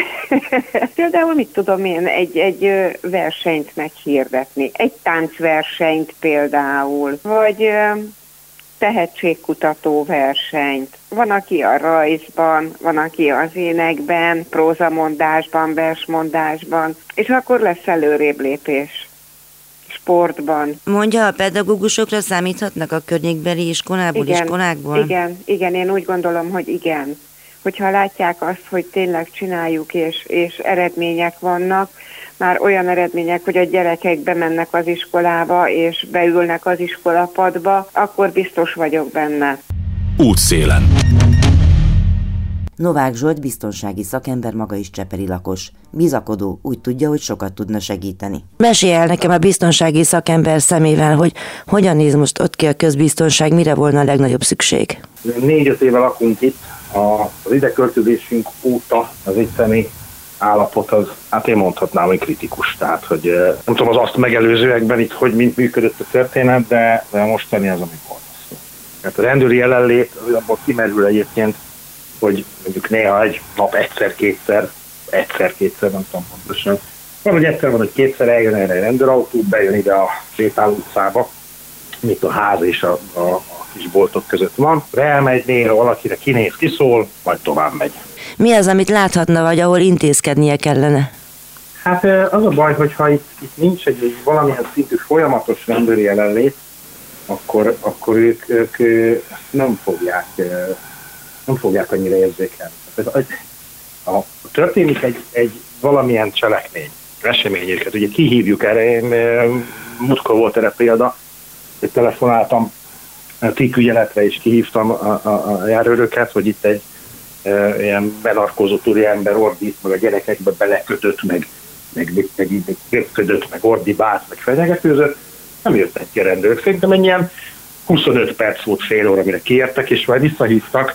Például mit tudom én, egy, egy versenyt meghirdetni, egy táncversenyt például, vagy tehetségkutató versenyt. Van, aki a rajzban, van, aki az énekben, prózamondásban, versmondásban, és akkor lesz előrébb lépés sportban. Mondja, a pedagógusokra számíthatnak a környékbeli iskolából, igen, iskolákból? Igen, igen, én úgy gondolom, hogy igen hogyha látják azt, hogy tényleg csináljuk, és, és eredmények vannak, már olyan eredmények, hogy a gyerekek bemennek az iskolába, és beülnek az iskolapadba, akkor biztos vagyok benne. Útszélen. Novák Zsolt biztonsági szakember maga is cseperi lakos. Bizakodó, úgy tudja, hogy sokat tudna segíteni. Mesélj el nekem a biztonsági szakember szemével, hogy hogyan néz most ott ki a közbiztonság, mire volna a legnagyobb szükség? Négy-öt éve lakunk itt, az ide költözésünk óta az itteni állapot az, hát én mondhatnám, hogy kritikus. Tehát, hogy nem tudom az azt megelőzőekben itt, hogy mint működött a történet, de, de a mostani az, ami volt. Tehát a rendőri jelenlét abban kimerül egyébként, hogy mondjuk néha egy nap egyszer-kétszer, egyszer-kétszer, nem tudom pontosan. Van, hogy egyszer van, hogy kétszer eljön erre egy rendőrautó, bejön ide a sétáló utcába, mint a ház és a, a, a kis boltok között van. Elmegy néha valakire, kinéz, kiszól, majd tovább megy. Mi az, amit láthatna, vagy ahol intézkednie kellene? Hát az a baj, hogyha itt, itt nincs egy, egy valamilyen szintű folyamatos rendőri jelenlét, akkor, akkor ők, ők nem fogják, nem fogják annyira érzékelni. Ez, a, a, történik egy, egy valamilyen cselekmény, eseményeket, ugye kihívjuk erre, én múltkor volt erre példa, hogy telefonáltam tíkügyeletre és kihívtam a, a, a járőröket, hogy itt egy e, ilyen benarkózott ember ordít, meg a gyerekekbe belekötött, meg, meg, meg, meg, meg ködött, meg ordibált, meg fenyegetőzött. Nem jöttek ki a rendőrök. Szerintem egy ilyen 25 perc volt fél óra, mire kiértek, és majd visszahívtak,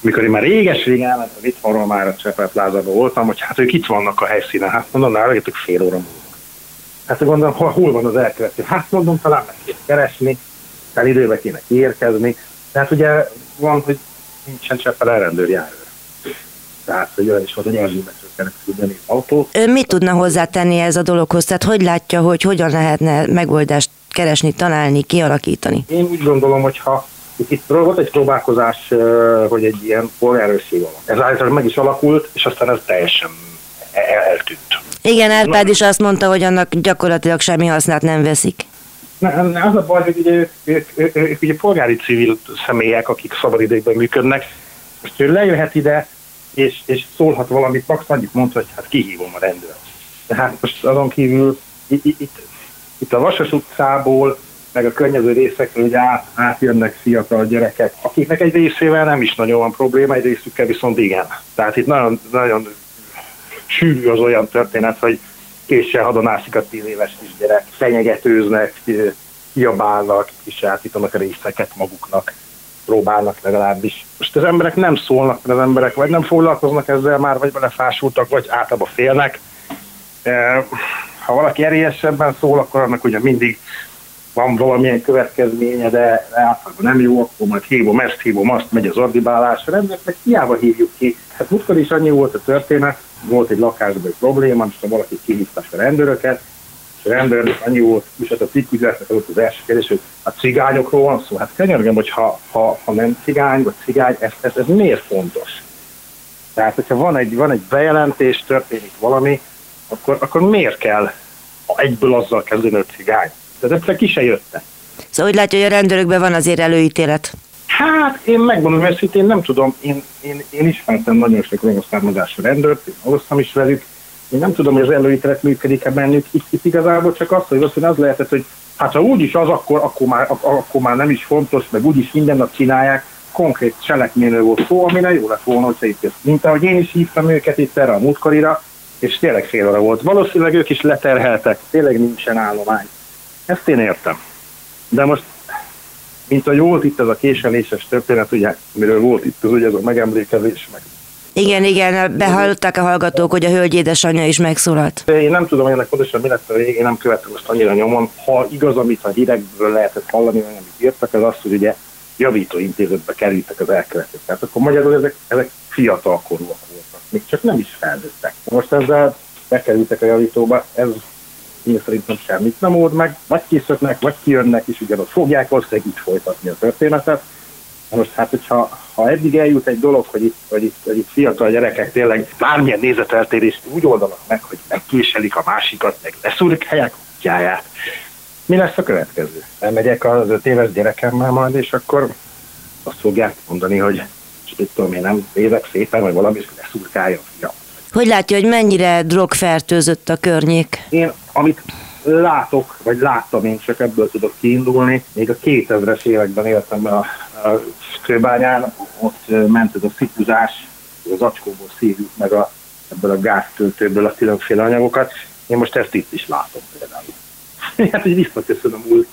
mikor én már réges-régen elmentem itthonról, már a Csepelt lázában voltam, hogy hát ők itt vannak a helyszínen. Hát mondom, nála fél óra múlva. Hát gondolom, hol, hol van az elkövető? Hát mondom, talán meg kéne keresni, tehát időbe kéne kiérkezni. Tehát ugye van, hogy nincsen cseppel elrendőr járőr. Tehát, hogy olyan is volt, hogy elzsímetről kellene küldeni autót. Ön mit tudna hozzátenni ez a dologhoz? Tehát hogy látja, hogy hogyan lehetne megoldást keresni, találni, kialakítani? Én úgy gondolom, hogy ha itt volt egy próbálkozás, hogy egy ilyen polgárőrség van. Ez általában meg is alakult, és aztán ez teljesen eltűnt. Igen, Árpád is azt mondta, hogy annak gyakorlatilag semmi hasznát nem veszik. Na, az a baj, hogy ugye ők, ők, ők, ők ugye polgári civil személyek, akik szabadidőkben működnek. Most ő lejöhet ide, és, és szólhat valamit, max annyit mondta, hogy hát kihívom a rendőrt. De hát most azon kívül itt, itt, itt a Vasas utcából, meg a környező részekről ugye át, átjönnek fiatal gyerekek, akiknek egy részével nem is nagyon van probléma, egy részükkel viszont igen. Tehát itt nagyon, nagyon sűrű az olyan történet, hogy késsel hadonászik a tíz éves kisgyerek, fenyegetőznek, kiabálnak, kisállítanak a részeket maguknak, próbálnak legalábbis. Most az emberek nem szólnak, az emberek vagy nem foglalkoznak ezzel már, vagy belefásultak, vagy általában félnek. Ha valaki erélyesebben szól, akkor annak ugye mindig van valamilyen következménye, de általában nem jó, akkor majd hívom ezt, hívom azt, megy az ordibálás, a rendeknek hiába hívjuk ki. Hát múltkor is annyi volt a történet, volt egy lakásban egy probléma, és valaki kihívták a rendőröket, és a rendőrnek annyi volt, és hát a titküzetnek az az első kérdés, hogy a cigányokról van szó. Hát könyörgöm, hogy ha, ha, ha nem cigány, vagy cigány, ez, ez, ez miért fontos? Tehát, hogyha van egy, van egy bejelentés, történik valami, akkor, akkor miért kell egyből azzal kezdeni, hogy cigány? De ezek ki se jöttek. Szóval úgy látja, hogy a rendőrökben van azért előítélet. Hát én megmondom őszintén, nem tudom, én, én, én ismertem nagyon sok romos származású rendőrt, én hoztam is velük, én nem tudom, hogy az előítélet működik-e bennük, itt, itt igazából csak az, hogy az lehetett, hogy hát ha úgyis az, akkor, akkor, már, akkor már nem is fontos, meg úgyis minden nap csinálják, konkrét cselekményről volt szó, amire jó lett volna, hogy itt Mint ahogy én is hívtam őket itt erre a múltkorira, és tényleg fél óra volt. Valószínűleg ők is leterheltek, tényleg nincsen állomány. Ezt én értem. De most, mint a volt itt ez a késeléses történet, ugye, miről volt itt az, ugye ez a megemlékezés, meg igen, igen, behallották a hallgatók, hogy a hölgy édesanyja is megszólalt. Én nem tudom, hogy ennek pontosan mi lett a végén, nem követtem most annyira nyomon. Ha igaz, amit a hírekből lehetett hallani, vagy amit írtak, az az, hogy ugye javító intézetbe kerültek az elkövetők. Tehát akkor magyarul ezek, ezek fiatal korúak voltak, még csak nem is felnőttek. Most ezzel bekerültek a javítóba, ez én szerintem semmit nem old meg, vagy készöknek, vagy kijönnek, és ugyanott fogják valószínűleg így folytatni a történetet. Most hát, hogyha ha eddig eljut egy dolog, hogy itt, hogy itt, hogy itt fiatal gyerekek tényleg bármilyen nézeteltérést úgy oldanak meg, hogy megkéselik a másikat, meg leszúrkálják kutyáját, mi lesz a következő? Elmegyek az öt éves gyerekemmel majd, és akkor azt fogják mondani, hogy és mit tudom én, nem nézek szépen, vagy valami, és leszúrkálja a Hogy látja, hogy mennyire drogfertőzött a környék? Én, amit látok, vagy láttam, én csak ebből tudok kiindulni. Még a 2000-es években éltem a, a kőbányán, ott ment ez a szikuzás, az acskóból szívjuk meg a, ebből a gáztöltőből a különféle anyagokat. Én most ezt itt is látom például. Hát, hogy visszaköszönöm új,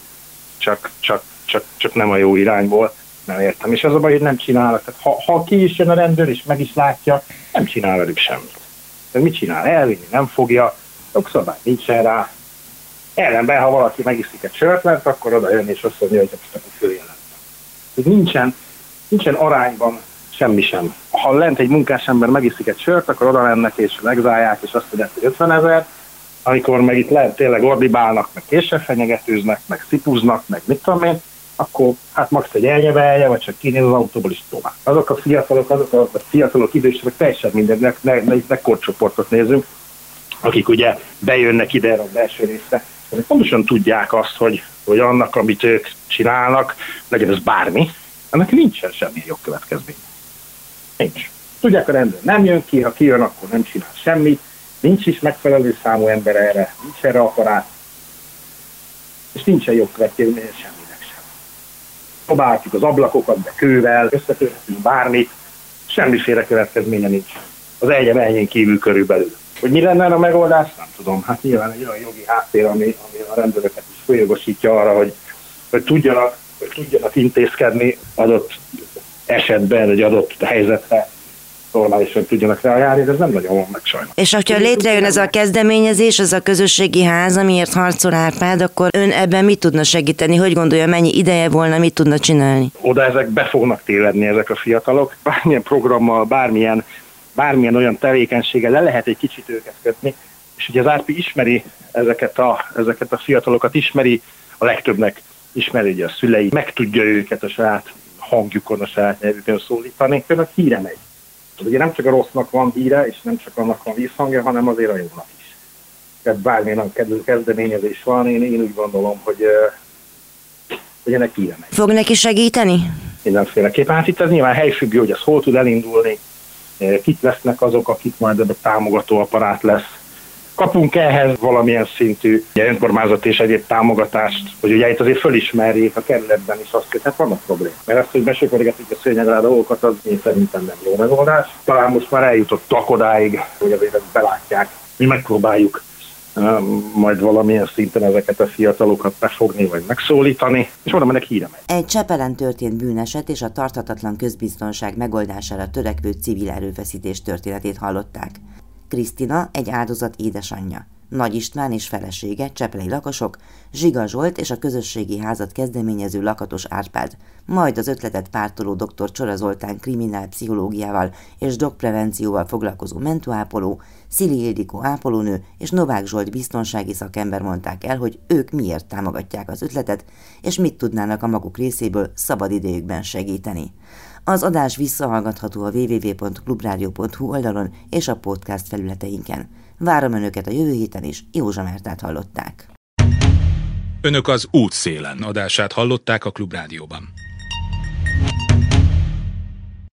csak, csak, csak, csak nem a jó irányból, nem értem. És az a baj, hogy nem csinálnak. Tehát ha, ha ki is jön a rendőr, és meg is látja, nem csinál velük semmit. Tehát mit csinál? Elvinni nem fogja, jogszabály nincsen rá. Ellenben, ha valaki megiszik egy sört lent, akkor oda jön és azt mondja, hogy most a följelent. Nincsen, nincsen arányban semmi sem. Ha lent egy munkás ember megiszik egy sört, akkor oda mennek és megzálják, és azt mondják, hogy 50 ezer, amikor meg itt lehet tényleg ordibálnak, meg késsel fenyegetőznek, meg szipuznak, meg mit tudom én, akkor hát max egy elnyevelje, vagy csak kinéz az autóból is tovább. Azok a fiatalok, azok a, fiatalok idősek, teljesen minden, ne, ne, ne, ne korcsoportot nézünk, akik ugye bejönnek ide a belső részre, azok pontosan tudják azt, hogy, hogy annak, amit ők csinálnak, legyen ez bármi, ennek nincsen semmi jogkövetkezmény. Nincs. Tudják, a rendőr nem jön ki, ha kijön, akkor nem csinál semmit, nincs is megfelelő számú ember erre, nincs erre aparát, és nincsen jogkövetkezmény semminek sem. Próbáljuk az ablakokat, de kővel, összetörhetünk bármit, semmiféle következménye nincs. Az egyem enyén kívül körülbelül. Hogy mi lenne a megoldás? Nem tudom. Hát nyilván egy olyan jogi háttér, ami, ami a rendőröket is folyogosítja arra, hogy, hogy tudjanak, hogy tudjanak intézkedni adott esetben, egy adott helyzetre normálisan tudjanak reagálni, de ez nem nagyon van meg sajnos. És hogyha létrejön ez a kezdeményezés, ez a közösségi ház, amiért harcol Árpád, akkor ön ebben mit tudna segíteni? Hogy gondolja, mennyi ideje volna, mit tudna csinálni? Oda ezek be fognak tévedni ezek a fiatalok. Bármilyen programmal, bármilyen, bármilyen olyan tevékenységgel le lehet egy kicsit őket kötni. És ugye az Árpi ismeri ezeket a, ezeket a fiatalokat, ismeri a legtöbbnek ismeri ugye a szülei, meg tudja őket a saját hangjukon, a saját nyelvükön szólítani, például híre megy. Ugye nem csak a rossznak van híre, és nem csak annak van vízhangja, hanem azért a jónak is. Tehát bármilyen kezdeményezés van, én, én úgy gondolom, hogy, hogy ennek híre megy. Fog neki segíteni? Mindenféleképpen. Hát itt ez nyilván helyfüggő, hogy ez hol tud elindulni, kik lesznek azok, akik majd ebben támogató aparát lesz. Kapunk ehhez valamilyen szintű ugye, önkormányzat és egyéb támogatást, hogy ugye itt azért fölismerjék a kerületben is azt, hogy hát vannak problémák. Mert ezt, hogy besöpörgetik a szőnyegre dolgokat, az én szerintem nem jó megoldás. Talán most már eljutott odáig, hogy azért belátják. Mi megpróbáljuk majd valamilyen szinten ezeket a fiatalokat befogni vagy megszólítani, és mondom, ennek híre megy. Egy Csepelen történt bűneset és a tarthatatlan közbiztonság megoldására törekvő civil erőfeszítés történetét hallották. Krisztina egy áldozat édesanyja. Nagy István és felesége, cseplei lakosok, Zsiga Zsolt és a közösségi házat kezdeményező lakatos Árpád, majd az ötletet pártoló dr. Csora Zoltán kriminálpszichológiával és drogprevencióval foglalkozó mentoápoló, Szili Ildikó ápolónő és Novák Zsolt biztonsági szakember mondták el, hogy ők miért támogatják az ötletet, és mit tudnának a maguk részéből szabad idejükben segíteni. Az adás visszahallgatható a www.clubradio.hu oldalon és a podcast felületeinken. Várom Önöket a jövő héten is, Józsa Mártát hallották. Önök az útszélen adását hallották a Klubrádióban.